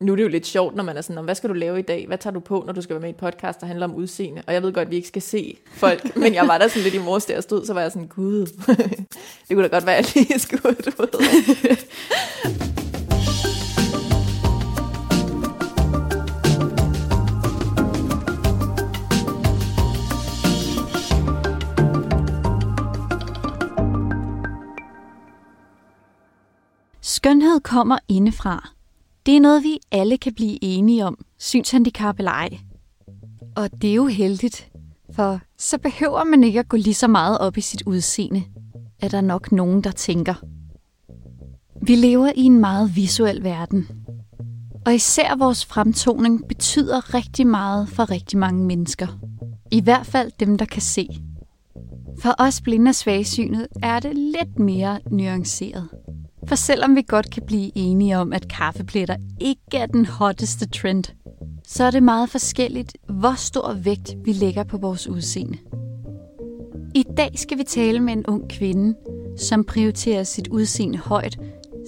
nu er det jo lidt sjovt, når man er sådan, hvad skal du lave i dag? Hvad tager du på, når du skal være med i et podcast, der handler om udseende? Og jeg ved godt, at vi ikke skal se folk, men jeg var der sådan lidt i morges, der stod, så var jeg sådan, gud, det kunne da godt være, at jeg lige skulle, du ved. Skønhed kommer indefra. Det er noget, vi alle kan blive enige om, synshandicap eller ej. Og det er jo heldigt, for så behøver man ikke at gå lige så meget op i sit udseende, er der nok nogen, der tænker. Vi lever i en meget visuel verden, og især vores fremtoning betyder rigtig meget for rigtig mange mennesker. I hvert fald dem, der kan se. For os blinde og svagsynet er det lidt mere nuanceret. For selvom vi godt kan blive enige om, at kaffepletter ikke er den hotteste trend, så er det meget forskelligt, hvor stor vægt vi lægger på vores udseende. I dag skal vi tale med en ung kvinde, som prioriterer sit udseende højt,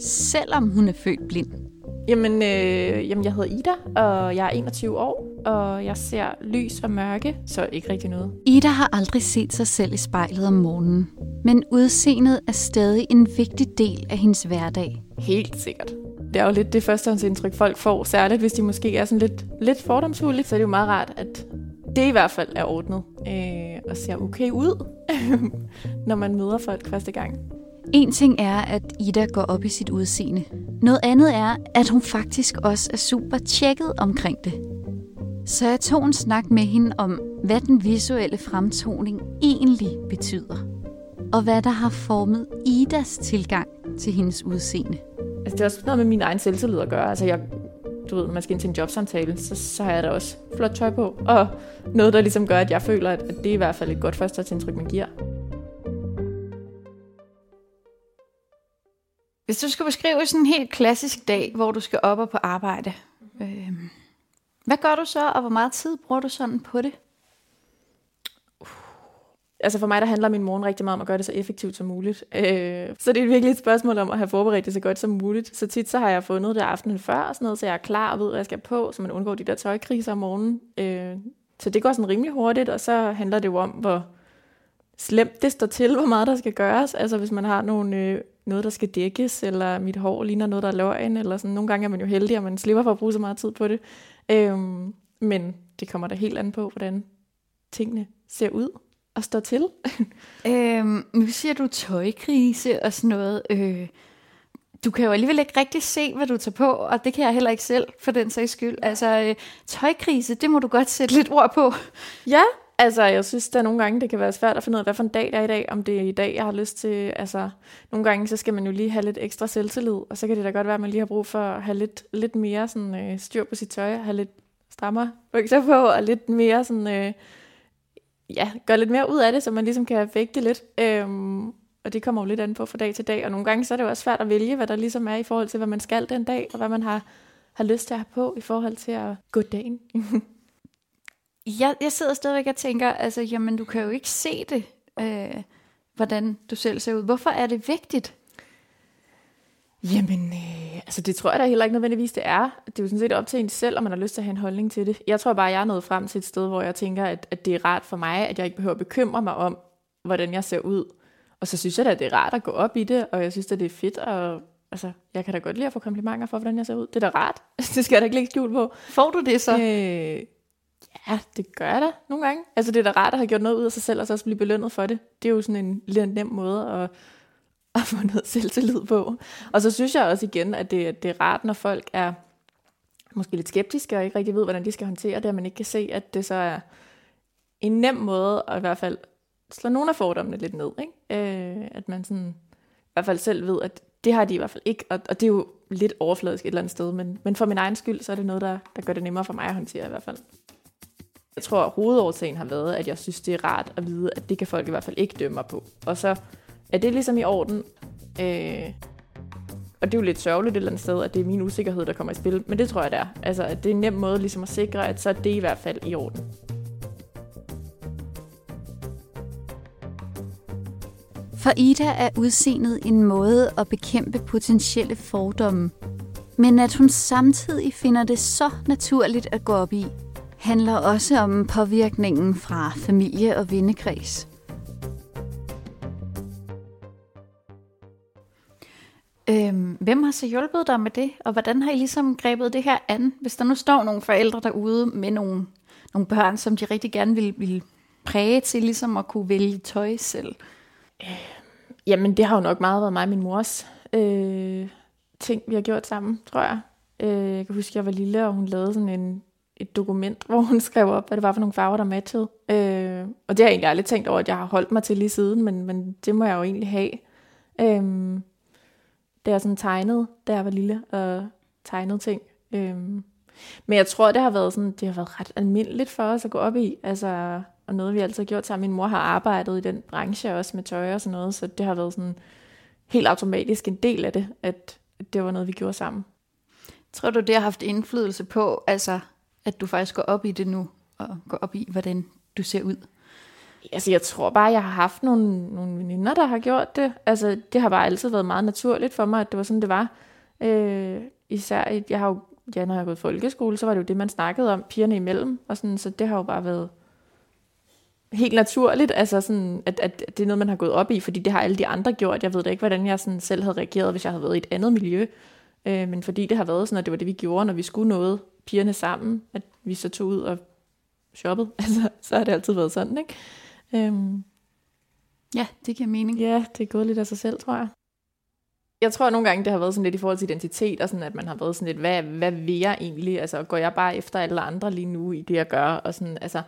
selvom hun er født blind. Jamen, øh, jamen, jeg hedder Ida, og jeg er 21 år, og jeg ser lys og mørke, så ikke rigtig noget. Ida har aldrig set sig selv i spejlet om morgenen, men udseendet er stadig en vigtig del af hendes hverdag. Helt sikkert. Det er jo lidt det førstehåndsindtryk, folk får, særligt hvis de måske er sådan lidt, lidt fordomsfulde, så er det jo meget rart, at det i hvert fald er ordnet øh, og ser okay ud, når man møder folk første gang. En ting er, at Ida går op i sit udseende. Noget andet er, at hun faktisk også er super tjekket omkring det. Så jeg tog en snak med hende om, hvad den visuelle fremtoning egentlig betyder. Og hvad der har formet Idas tilgang til hendes udseende. Altså, det er også noget med min egen selvtillid at gøre. Altså, jeg, du ved, når man skal ind til en jobsamtale, så, så har jeg da også flot tøj på. Og noget, der ligesom gør, at jeg føler, at, at det er i hvert fald et godt første indtryk, man giver. Hvis du skulle beskrive sådan en helt klassisk dag, hvor du skal op og på arbejde, øh, hvad gør du så, og hvor meget tid bruger du sådan på det? Uh. Altså for mig, der handler min morgen rigtig meget om at gøre det så effektivt som muligt. Øh, så det er virkelig et spørgsmål om at have forberedt det så godt som muligt. Så tit så har jeg fundet det aftenen før, og sådan noget, så jeg er klar og ved, hvad jeg skal på, så man undgår de der tøjkriser om morgenen. Øh, så det går sådan rimelig hurtigt, og så handler det jo om, hvor slemt det står til, hvor meget der skal gøres. Altså hvis man har nogle, øh, noget, der skal dækkes, eller mit hår ligner noget, der er løgn, eller sådan. Nogle gange er man jo heldig, og man slipper for at bruge så meget tid på det. Øhm, men det kommer da helt an på, hvordan tingene ser ud og står til. øhm, nu siger du tøjkrise og sådan noget. Øh, du kan jo alligevel ikke rigtig se, hvad du tager på, og det kan jeg heller ikke selv, for den sags skyld. Altså, øh, tøjkrise, det må du godt sætte lidt ord på. Ja, Altså, jeg synes, der nogle gange, det kan være svært at finde ud af, hvad for en dag det er i dag, om det er i dag, jeg har lyst til, altså, nogle gange, så skal man jo lige have lidt ekstra selvtillid, og så kan det da godt være, at man lige har brug for at have lidt, lidt mere sådan, øh, styr på sit tøj, have lidt strammer bukser på, og lidt mere sådan, øh, ja, gøre lidt mere ud af det, så man ligesom kan vægte lidt. Øhm, og det kommer jo lidt an på fra dag til dag, og nogle gange så er det jo også svært at vælge, hvad der ligesom er i forhold til, hvad man skal den dag, og hvad man har, har lyst til at have på i forhold til at gå dagen. jeg, jeg sidder stadigvæk og tænker, altså, jamen, du kan jo ikke se det, øh, hvordan du selv ser ud. Hvorfor er det vigtigt? Jamen, øh, altså det tror jeg da heller ikke nødvendigvis, det er. Det er jo sådan set op til en selv, om man har lyst til at have en holdning til det. Jeg tror bare, jeg er nået frem til et sted, hvor jeg tænker, at, at det er rart for mig, at jeg ikke behøver at bekymre mig om, hvordan jeg ser ud. Og så synes jeg da, at det er rart at gå op i det, og jeg synes at det er fedt, og altså, jeg kan da godt lide at få komplimenter for, hvordan jeg ser ud. Det er da rart. det skal jeg da ikke lægge skjul på. Får du det så? Øh, Ja, det gør jeg da nogle gange. Altså det er da rart at have gjort noget ud af sig selv, og så også blive belønnet for det. Det er jo sådan en lidt nem måde at, at få noget selvtillid på. Og så synes jeg også igen, at det, det er rart, når folk er måske lidt skeptiske, og ikke rigtig ved, hvordan de skal håndtere det, og man ikke kan se, at det så er en nem måde at i hvert fald slå nogle af fordommene lidt ned. Ikke? Øh, at man sådan, i hvert fald selv ved, at det har de i hvert fald ikke, og, og det er jo lidt overfladisk et eller andet sted, men, men for min egen skyld, så er det noget, der, der gør det nemmere for mig at håndtere i hvert fald. Jeg tror, at hovedårsagen har været, at jeg synes, det er rart at vide, at det kan folk i hvert fald ikke dømme mig på. Og så er det ligesom i orden. Øh, og det er jo lidt sørgeligt et eller andet sted, at det er min usikkerhed, der kommer i spil. Men det tror jeg, det er. Altså, at det er en nem måde ligesom at sikre, at så er det i hvert fald i orden. For Ida er udseendet en måde at bekæmpe potentielle fordomme. Men at hun samtidig finder det så naturligt at gå op i, handler også om påvirkningen fra familie og vennekreds. Øhm, hvem har så hjulpet dig med det, og hvordan har I ligesom grebet det her an, hvis der nu står nogle forældre derude med nogle, nogle børn, som de rigtig gerne vil, vil præge til ligesom at kunne vælge tøj selv? Øh, jamen, det har jo nok meget været mig og min mors øh, ting, vi har gjort sammen, tror jeg. Øh, jeg kan huske, at jeg var lille, og hun lavede sådan en, et dokument, hvor hun skrev op, hvad det var for nogle farver, der matchede. Øh, og det har jeg egentlig aldrig tænkt over, at jeg har holdt mig til lige siden, men, men det må jeg jo egentlig have. Øh, det er sådan tegnet, da jeg var lille, og tegnet ting. Øh, men jeg tror, det har været sådan, det har været ret almindeligt for os at gå op i. Altså, og noget, vi altid har gjort sammen. Min mor har arbejdet i den branche også med tøj og sådan noget, så det har været sådan helt automatisk en del af det, at det var noget, vi gjorde sammen. Tror du, det har haft indflydelse på, altså, at du faktisk går op i det nu, og går op i, hvordan du ser ud? Altså, jeg tror bare, jeg har haft nogle, nogle veninder, der har gjort det. Altså, det har bare altid været meget naturligt for mig, at det var sådan, det var. Øh, især, jeg har jo, ja, når jeg har gået folkeskole, så var det jo det, man snakkede om, pigerne imellem, og sådan, så det har jo bare været helt naturligt, altså sådan, at, at det er noget, man har gået op i, fordi det har alle de andre gjort. Jeg ved da ikke, hvordan jeg sådan selv havde reageret, hvis jeg havde været i et andet miljø. Øh, men fordi det har været sådan, at det var det, vi gjorde, når vi skulle noget, pigerne sammen, at vi så tog ud og shoppede. Altså, så har det altid været sådan, ikke? Øhm, ja, det giver mening. Ja, det er gået lidt af sig selv, tror jeg. Jeg tror at nogle gange, det har været sådan lidt i forhold til identitet, og sådan, at man har været sådan lidt, hvad, hvad vil jeg egentlig? Altså, går jeg bare efter alle andre lige nu i det, jeg gør? Og sådan, altså,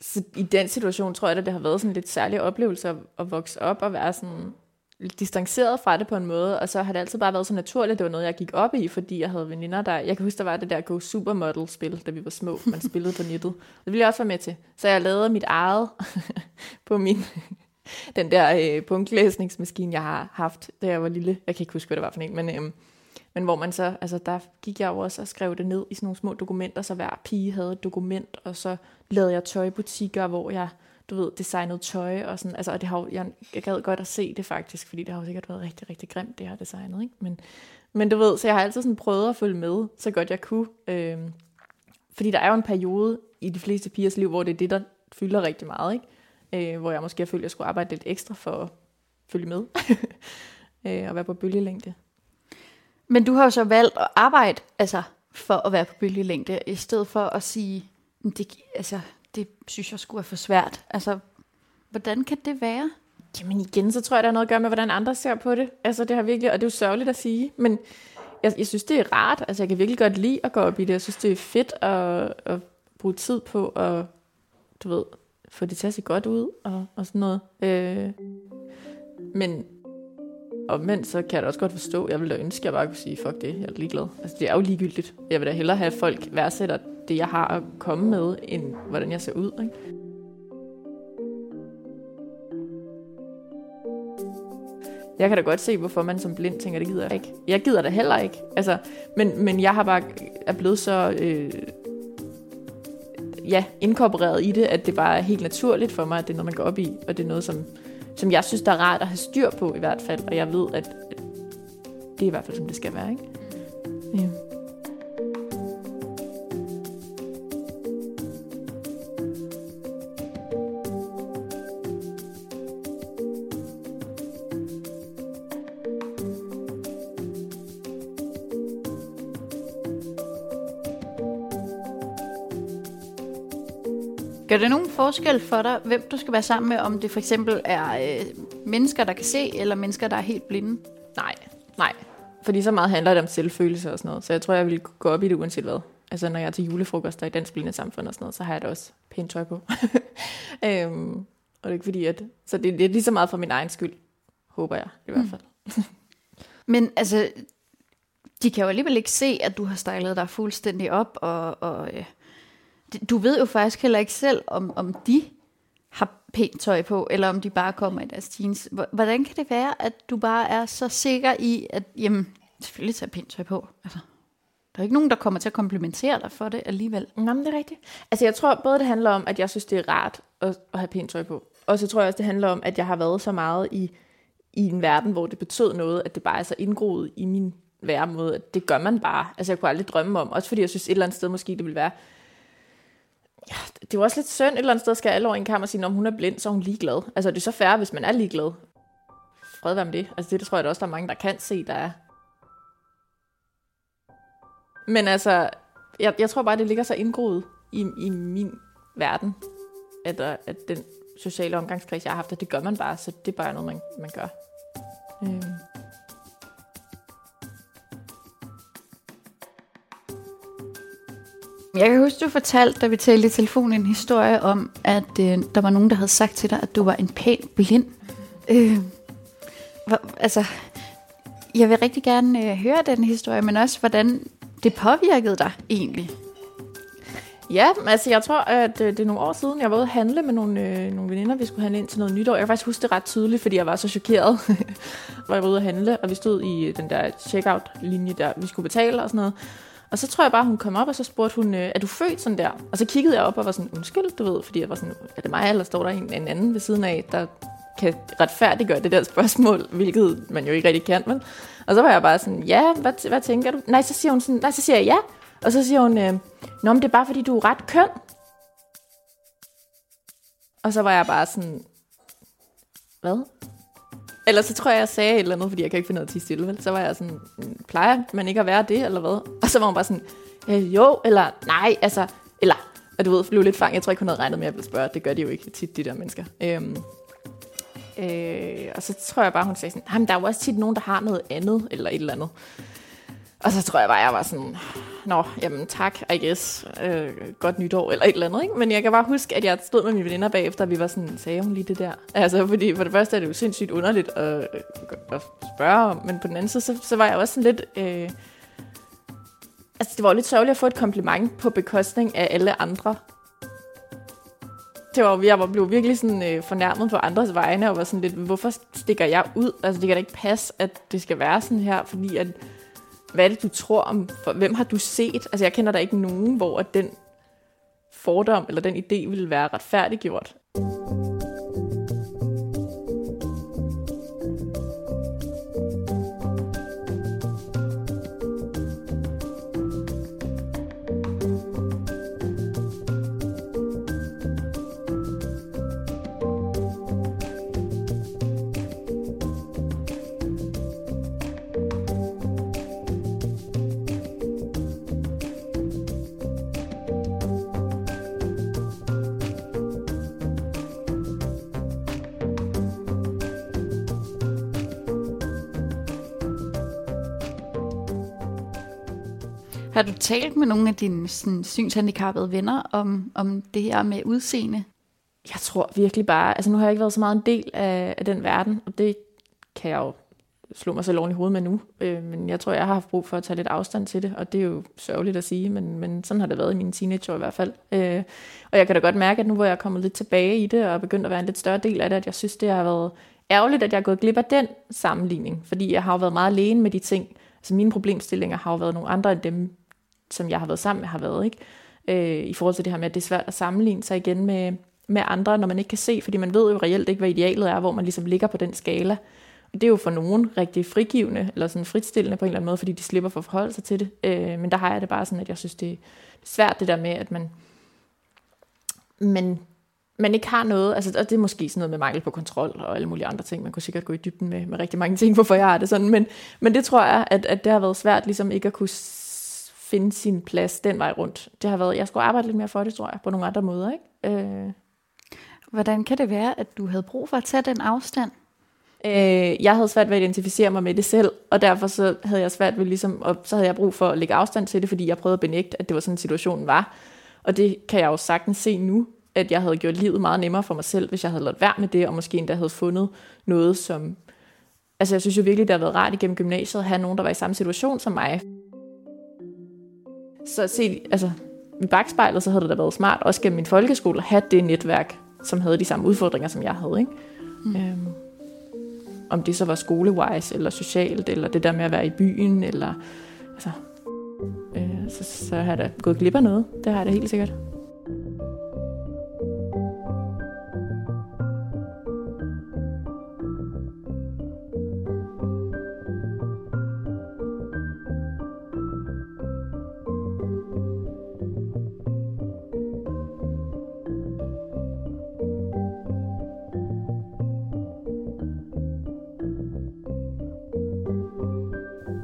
så i den situation tror jeg, at det har været sådan lidt særlig oplevelse at, vokse op og være sådan distanceret fra det på en måde, og så har det altid bare været så naturligt, at det var noget, jeg gik op i, fordi jeg havde veninder, der... Jeg kan huske, der var det der Go Supermodel-spil, da vi var små, man spillede på nettet. Det ville jeg også være med til. Så jeg lavede mit eget på min... den der øh, punktlæsningsmaskine, jeg har haft, da jeg var lille. Jeg kan ikke huske, hvad det var for en, men... Øh, men hvor man så, altså der gik jeg jo også og skrev det ned i sådan nogle små dokumenter, så hver pige havde et dokument, og så lavede jeg tøjbutikker, hvor jeg, du ved, designet tøj og sådan, altså og det har jeg, jeg gad godt at se det faktisk, fordi det har jo sikkert været rigtig, rigtig grimt, det her designet, ikke? Men, men du ved, så jeg har altid sådan prøvet at følge med, så godt jeg kunne, øh, fordi der er jo en periode i de fleste pigers liv, hvor det er det, der fylder rigtig meget, ikke? Øh, hvor jeg måske har følt, at jeg skulle arbejde lidt ekstra for at følge med, øh, og være på bølgelængde. Men du har jo så valgt at arbejde altså, for at være på bølgelængde, i stedet for at sige, det, altså, det synes jeg skulle er for svært. Altså, hvordan kan det være? Jamen igen, så tror jeg, der er noget at gøre med, hvordan andre ser på det. Altså, det har virkelig, og det er jo sørgeligt at sige, men jeg, jeg synes, det er rart. Altså, jeg kan virkelig godt lide at gå op i det. Jeg synes, det er fedt at, at bruge tid på at, du ved, få det til at se godt ud og, og sådan noget. Øh, men og men så kan jeg da også godt forstå, jeg vil da ønske, at jeg bare kunne sige, fuck det, jeg er ligeglad. Altså det er jo ligegyldigt. Jeg vil da hellere have, at folk værdsætter det, jeg har at komme med, end hvordan jeg ser ud. Ikke? Jeg kan da godt se, hvorfor man som blind tænker, det gider jeg ikke. Jeg gider det heller ikke. Altså, men, men jeg har bare er blevet så øh, ja, inkorporeret i det, at det bare er helt naturligt for mig, at det er noget, man går op i, og det er noget, som som jeg synes, der er rart at have styr på i hvert fald, og jeg ved, at det er i hvert fald, som det skal være. Ikke? Ja. Gør det nogen forskel for dig, hvem du skal være sammen med, om det for eksempel er øh, mennesker, der kan se, eller mennesker, der er helt blinde? Nej, nej. Fordi så meget handler det om selvfølelse og sådan noget. Så jeg tror, jeg vil gå op i det uanset hvad. Altså når jeg er til julefrokoster i Dansk Blinde Samfund og sådan noget, så har jeg da også pænt tøj på. øhm, og det er ikke fordi, at... Så det, det er lige så meget for min egen skyld, håber jeg i hvert mm. fald. Mm. Men altså, de kan jo alligevel ikke se, at du har stylet dig fuldstændig op, og, og øh, du ved jo faktisk heller ikke selv, om, om de har pænt tøj på, eller om de bare kommer i deres jeans. Hvordan kan det være, at du bare er så sikker i, at jamen, selvfølgelig tager pænt tøj på? Altså, der er ikke nogen, der kommer til at komplimentere dig for det alligevel. Nå, men det er rigtigt. Altså, jeg tror både, det handler om, at jeg synes, det er rart at, at have pænt tøj på. Og så tror jeg også, det handler om, at jeg har været så meget i, i en verden, hvor det betød noget, at det bare er så indgroet i min væremåde, at det gør man bare. Altså jeg kunne aldrig drømme om, også fordi jeg synes et eller andet sted måske det ville være, ja, det er jo også lidt synd et eller andet sted, skal alle over en kammer sige, om hun er blind, så er hun ligeglad. Altså det er så færre, hvis man er ligeglad. Fred være med det. Altså det, det tror jeg da også, der er mange, der kan se, der er. Men altså, jeg, jeg tror bare, det ligger så indgroet i, i min verden, at, at den sociale omgangskreds, jeg har haft, det gør man bare, så det er bare noget, man, man gør. Øh. Jeg kan huske, du fortalte, da vi talte i telefonen, en historie om, at øh, der var nogen, der havde sagt til dig, at du var en pæn blind. Øh, hvor, altså, jeg vil rigtig gerne øh, høre den historie, men også, hvordan det påvirkede dig egentlig. Ja, altså jeg tror, at øh, det er nogle år siden, jeg var ude at handle med nogle, øh, nogle veninder, vi skulle handle ind til noget nytår. Jeg kan faktisk huske det ret tydeligt, fordi jeg var så chokeret, hvor jeg var ude at handle, og vi stod i øh, den der checkout-linje der, vi skulle betale og sådan noget. Og så tror jeg bare, hun kom op, og så spurgte hun, øh, er du født sådan der? Og så kiggede jeg op og var sådan, undskyld, du ved, fordi jeg var sådan, er det mig, eller står der en, en anden ved siden af, der kan retfærdiggøre det der spørgsmål, hvilket man jo ikke rigtig kan, men. Og så var jeg bare sådan, ja, hvad, hvad tænker du? Nej, så siger hun sådan, nej, så siger jeg ja. Og så siger hun, øh, nå, men det er bare fordi, du er ret køn. Og så var jeg bare sådan, hvad? Eller så tror jeg, jeg sagde et eller andet, fordi jeg kan ikke finde noget til stille, vel? Så var jeg sådan, mm, plejer man ikke at være det, eller hvad? Og så var hun bare sådan, øh, jo, eller nej, altså, eller, og du ved, blev lidt fanget. Jeg tror ikke, hun havde regnet med, at jeg ville spørge. Det gør de jo ikke tit, de der mennesker. Øhm, øh, og så tror jeg bare, hun sagde sådan, der er jo også tit nogen, der har noget andet, eller et eller andet. Og så tror jeg bare, jeg var sådan, nå, jamen tak, I guess, øh, godt nytår, eller et eller andet, ikke? Men jeg kan bare huske, at jeg stod med mine veninder bagefter, og vi var sådan, sagde hun lige det der? Altså, fordi for det første er det jo sindssygt underligt at, øh, at spørge om, men på den anden side, så, så var jeg også sådan lidt... Øh, altså, det var lidt sørgeligt at få et kompliment på bekostning af alle andre. Det var, jeg var, blevet virkelig sådan øh, fornærmet på andres vegne, og var sådan lidt, hvorfor stikker jeg ud? Altså, det kan da ikke passe, at det skal være sådan her, fordi at hvad er det, du tror om, for, hvem har du set? Altså, jeg kender der ikke nogen, hvor den fordom eller den idé ville være retfærdiggjort. Har du talt med nogle af dine sådan, synshandicappede venner om, om det her med udseende? Jeg tror virkelig bare, altså nu har jeg ikke været så meget en del af, af den verden, og det kan jeg jo slå mig selv oven i hovedet med nu. Øh, men jeg tror, jeg har haft brug for at tage lidt afstand til det, og det er jo sørgeligt at sige, men, men sådan har det været i mine teenageår i hvert fald. Øh, og jeg kan da godt mærke, at nu hvor jeg er kommet lidt tilbage i det, og er begyndt at være en lidt større del af det, at jeg synes, det har været ærgerligt, at jeg er gået glip af den sammenligning, fordi jeg har jo været meget alene med de ting. Altså mine problemstillinger har jo været nogle andre end dem, som jeg har været sammen med, har været. Ikke? Øh, I forhold til det her med, at det er svært at sammenligne sig igen med, med andre, når man ikke kan se, fordi man ved jo reelt ikke, hvad idealet er, hvor man ligesom ligger på den skala. Og det er jo for nogen rigtig frigivende, eller sådan fritstillende på en eller anden måde, fordi de slipper for at forholde sig til det. Øh, men der har jeg det bare sådan, at jeg synes, det er svært det der med, at man, man, man ikke har noget, altså, og det er måske sådan noget med mangel på kontrol og alle mulige andre ting. Man kunne sikkert gå i dybden med, med rigtig mange ting, hvorfor jeg har det sådan, men, men det tror jeg, at, at det har været svært ligesom ikke at kunne finde sin plads den vej rundt. Det har været, jeg skulle arbejde lidt mere for det, tror jeg, på nogle andre måder. Ikke? Øh. Hvordan kan det være, at du havde brug for at tage den afstand? Øh, jeg havde svært ved at identificere mig med det selv, og derfor så havde jeg svært ved ligesom, og så havde jeg brug for at lægge afstand til det, fordi jeg prøvede at benægte, at det var sådan situationen var. Og det kan jeg jo sagtens se nu, at jeg havde gjort livet meget nemmere for mig selv, hvis jeg havde lavet være med det, og måske endda havde fundet noget, som... Altså jeg synes jo virkelig, det har været rart igennem gymnasiet at have nogen, der var i samme situation som mig. Så se, altså, i bagspejlet, så havde det da været smart, også gennem min folkeskole, at have det netværk, som havde de samme udfordringer, som jeg havde. Ikke? Mm. Øhm, om det så var skolewise, eller socialt, eller det der med at være i byen, eller altså, øh, så, så har jeg da gået glip af noget. Det har jeg da helt sikkert.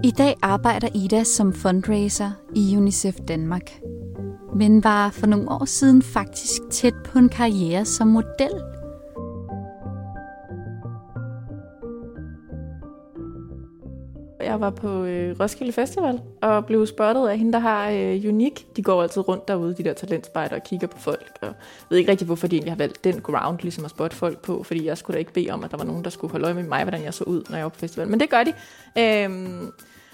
I dag arbejder Ida som fundraiser i UNICEF Danmark, men var for nogle år siden faktisk tæt på en karriere som model. Jeg var på øh, Roskilde Festival og blev spottet af hende, der har øh, Unik. De går altid rundt derude, de der talentspejder, og kigger på folk. Og jeg ved ikke rigtig, hvorfor de egentlig har valgt den ground ligesom at spotte folk på, fordi jeg skulle da ikke bede om, at der var nogen, der skulle holde øje med mig, hvordan jeg så ud, når jeg var på festival. Men det gør de. Øhm,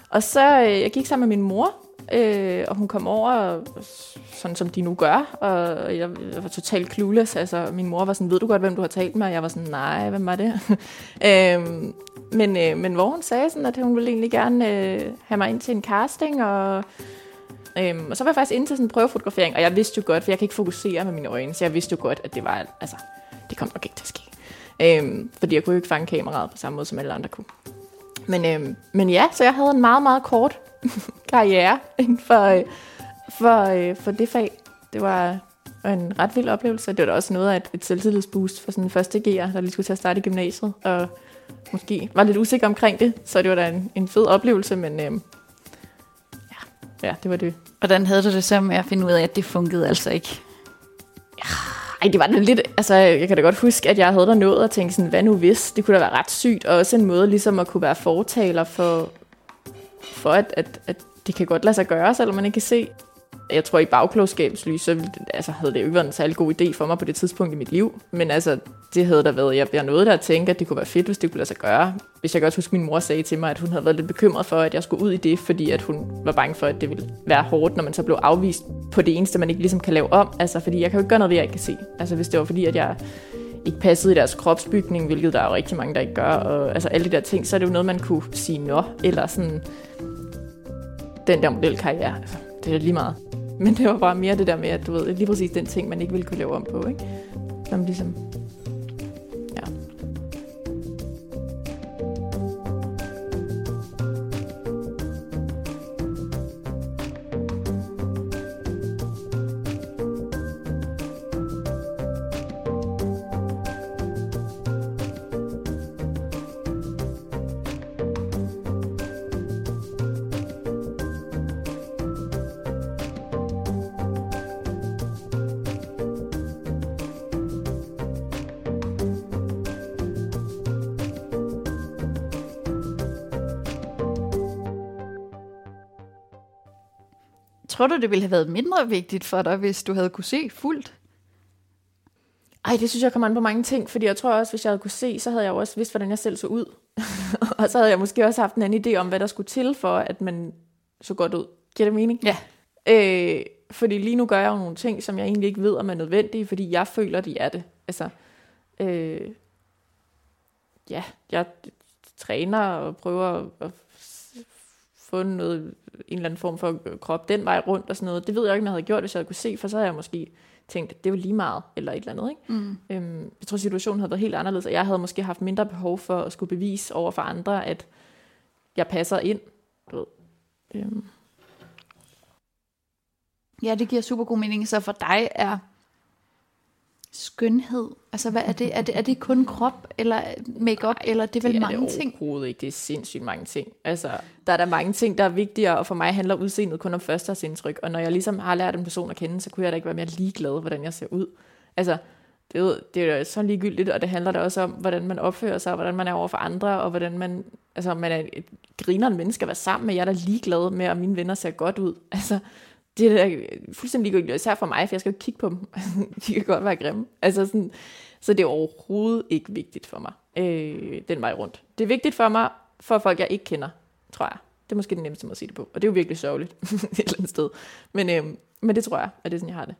og så øh, jeg gik sammen med min mor, øh, og hun kom over, sådan som de nu gør, og jeg, jeg var totalt clueless. Altså, min mor var sådan, ved du godt, hvem du har talt med? Og jeg var sådan, nej, hvem var det? øhm, men, øh, men hvor hun sagde sådan, at hun ville egentlig gerne øh, have mig ind til en casting, og, øhm, og så var jeg faktisk ind til sådan en prøvefotografering, og jeg vidste jo godt, for jeg kan ikke fokusere med mine øjne, så jeg vidste jo godt, at det var, altså, det kom nok ikke til at ske. Øhm, fordi jeg kunne jo ikke fange kameraet på samme måde, som alle andre kunne. Men, øhm, men ja, så jeg havde en meget, meget kort karriere inden for, øh, for, øh, for det fag. Det var en ret vild oplevelse. Det var da også noget af et, et selvtillidsboost for sådan en første G'er, der lige skulle til at starte i gymnasiet, og måske var lidt usikker omkring det, så det var da en, en fed oplevelse, men øhm, ja, ja, det var det. Hvordan havde du det så med at finde ud af, at det fungerede altså ikke? Ja, ej, det var da lidt, altså jeg kan da godt huske, at jeg havde der nået at tænke sådan, hvad nu hvis? Det kunne da være ret sygt, og også en måde ligesom at kunne være fortaler for, for at, at, at det kan godt lade sig gøre, selvom man ikke kan se. Jeg tror, i bagklogskabslys, så altså, havde det jo ikke været en særlig god idé for mig på det tidspunkt i mit liv. Men altså, det havde der været, jeg, jeg nåede der at tænke, at det kunne være fedt, hvis det kunne lade sig gøre. Hvis jeg godt huske, min mor sagde til mig, at hun havde været lidt bekymret for, at jeg skulle ud i det, fordi at hun var bange for, at det ville være hårdt, når man så blev afvist på det eneste, man ikke ligesom kan lave om. Altså, fordi jeg kan jo ikke gøre noget ved, jeg ikke kan se. Altså, hvis det var fordi, at jeg ikke passede i deres kropsbygning, hvilket der er jo rigtig mange, der ikke gør, og altså alle de der ting, så er det jo noget, man kunne sige nå, eller sådan, den der modelkarriere, altså, det er lige meget. Men det var bare mere det der med, at du ved, lige præcis den ting, man ikke ville kunne lave om på, ikke? Som ligesom Tror du, det ville have været mindre vigtigt for dig, hvis du havde kunne se fuldt? Ej, det synes jeg kommer an på mange ting, fordi jeg tror også, hvis jeg havde kunne se, så havde jeg jo også vidst, hvordan jeg selv så ud. og så havde jeg måske også haft en anden idé om, hvad der skulle til for, at man så godt ud. Giver det mening? Ja. Øh, fordi lige nu gør jeg jo nogle ting, som jeg egentlig ikke ved, om er nødvendige, fordi jeg føler, de er det. Altså, øh, ja, jeg træner og prøver at få noget, en eller anden form for krop den vej rundt og sådan noget. Det ved jeg ikke, om jeg havde gjort, hvis jeg havde kunne se, for så havde jeg måske tænkt, at det var lige meget, eller et eller andet. Ikke? Mm. Øhm, jeg tror, situationen havde været helt anderledes, og jeg havde måske haft mindre behov for at skulle bevise over for andre, at jeg passer ind. Du ved. Øhm. Ja, det giver super god mening. Så for dig er skønhed? Altså, hvad er det? Er det, er det kun krop eller makeup eller det er vel det er mange det ting? overhovedet ikke. Det er sindssygt mange ting. Altså, der er der mange ting, der er vigtigere, og for mig handler udseendet kun om førstehåndsindtryk. Og når jeg ligesom har lært en person at kende, så kunne jeg da ikke være mere ligeglad, hvordan jeg ser ud. Altså, det er, det er jo så ligegyldigt, og det handler da også om, hvordan man opfører sig, og hvordan man er over for andre, og hvordan man, altså, man er et grinerende menneske at være sammen med. Jeg er da ligeglad med, at mine venner ser godt ud. Altså, det er da fuldstændig ligegyldigt, især for mig, for jeg skal jo kigge på dem. De kan godt være grimme. Altså sådan, så det er overhovedet ikke vigtigt for mig, øh, den vej rundt. Det er vigtigt for mig, for folk, jeg ikke kender, tror jeg. Det er måske den nemmeste måde at sige det på. Og det er jo virkelig sørgeligt et eller andet sted. Men, øh, men det tror jeg, at det er sådan, jeg har det.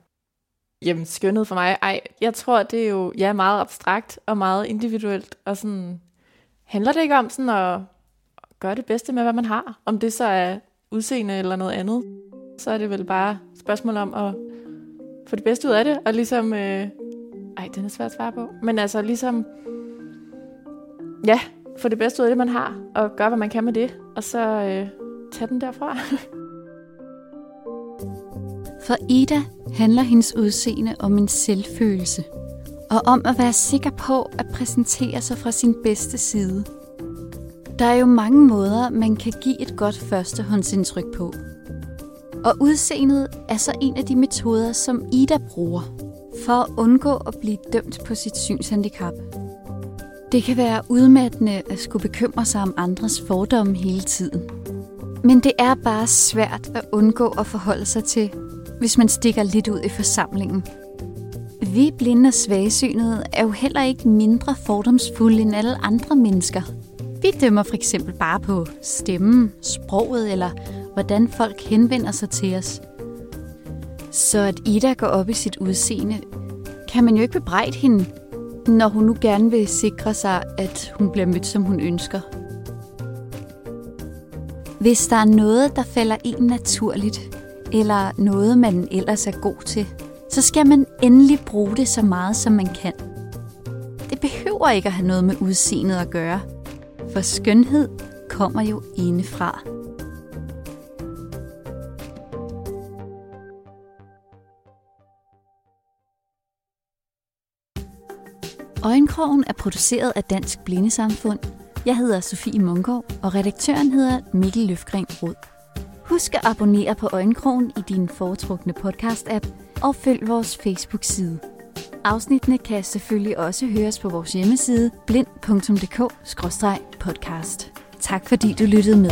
Jamen, skønhed for mig, ej, jeg tror, det er jo ja, meget abstrakt og meget individuelt. Og sådan, handler det ikke om sådan at gøre det bedste med, hvad man har? Om det så er udseende eller noget andet så er det vel bare et spørgsmål om at få det bedste ud af det, og ligesom, øh, ej, den er svært at svare på, men altså ligesom, ja, få det bedste ud af det, man har, og gøre, hvad man kan med det, og så øh, tage den derfra. For Ida handler hendes udseende om en selvfølelse, og om at være sikker på at præsentere sig fra sin bedste side. Der er jo mange måder, man kan give et godt førstehåndsindtryk på. Og udseendet er så en af de metoder, som Ida bruger for at undgå at blive dømt på sit synshandicap. Det kan være udmattende at skulle bekymre sig om andres fordomme hele tiden. Men det er bare svært at undgå at forholde sig til, hvis man stikker lidt ud i forsamlingen. Vi blinde og svagesynede er jo heller ikke mindre fordomsfulde end alle andre mennesker. Vi dømmer for eksempel bare på stemmen, sproget eller hvordan folk henvender sig til os. Så at Ida går op i sit udseende, kan man jo ikke bebrejde hende, når hun nu gerne vil sikre sig, at hun bliver mødt, som hun ønsker. Hvis der er noget, der falder en naturligt, eller noget, man ellers er god til, så skal man endelig bruge det så meget, som man kan. Det behøver ikke at have noget med udseendet at gøre, for skønhed kommer jo indefra. Øjenkrogen er produceret af Dansk Blindesamfund. Jeg hedder Sofie Mungård, og redaktøren hedder Mikkel Løfgren Rod. Husk at abonnere på Øjenkrogen i din foretrukne podcast-app, og følg vores Facebook-side. Afsnittene kan selvfølgelig også høres på vores hjemmeside blind.dk-podcast. Tak fordi du lyttede med.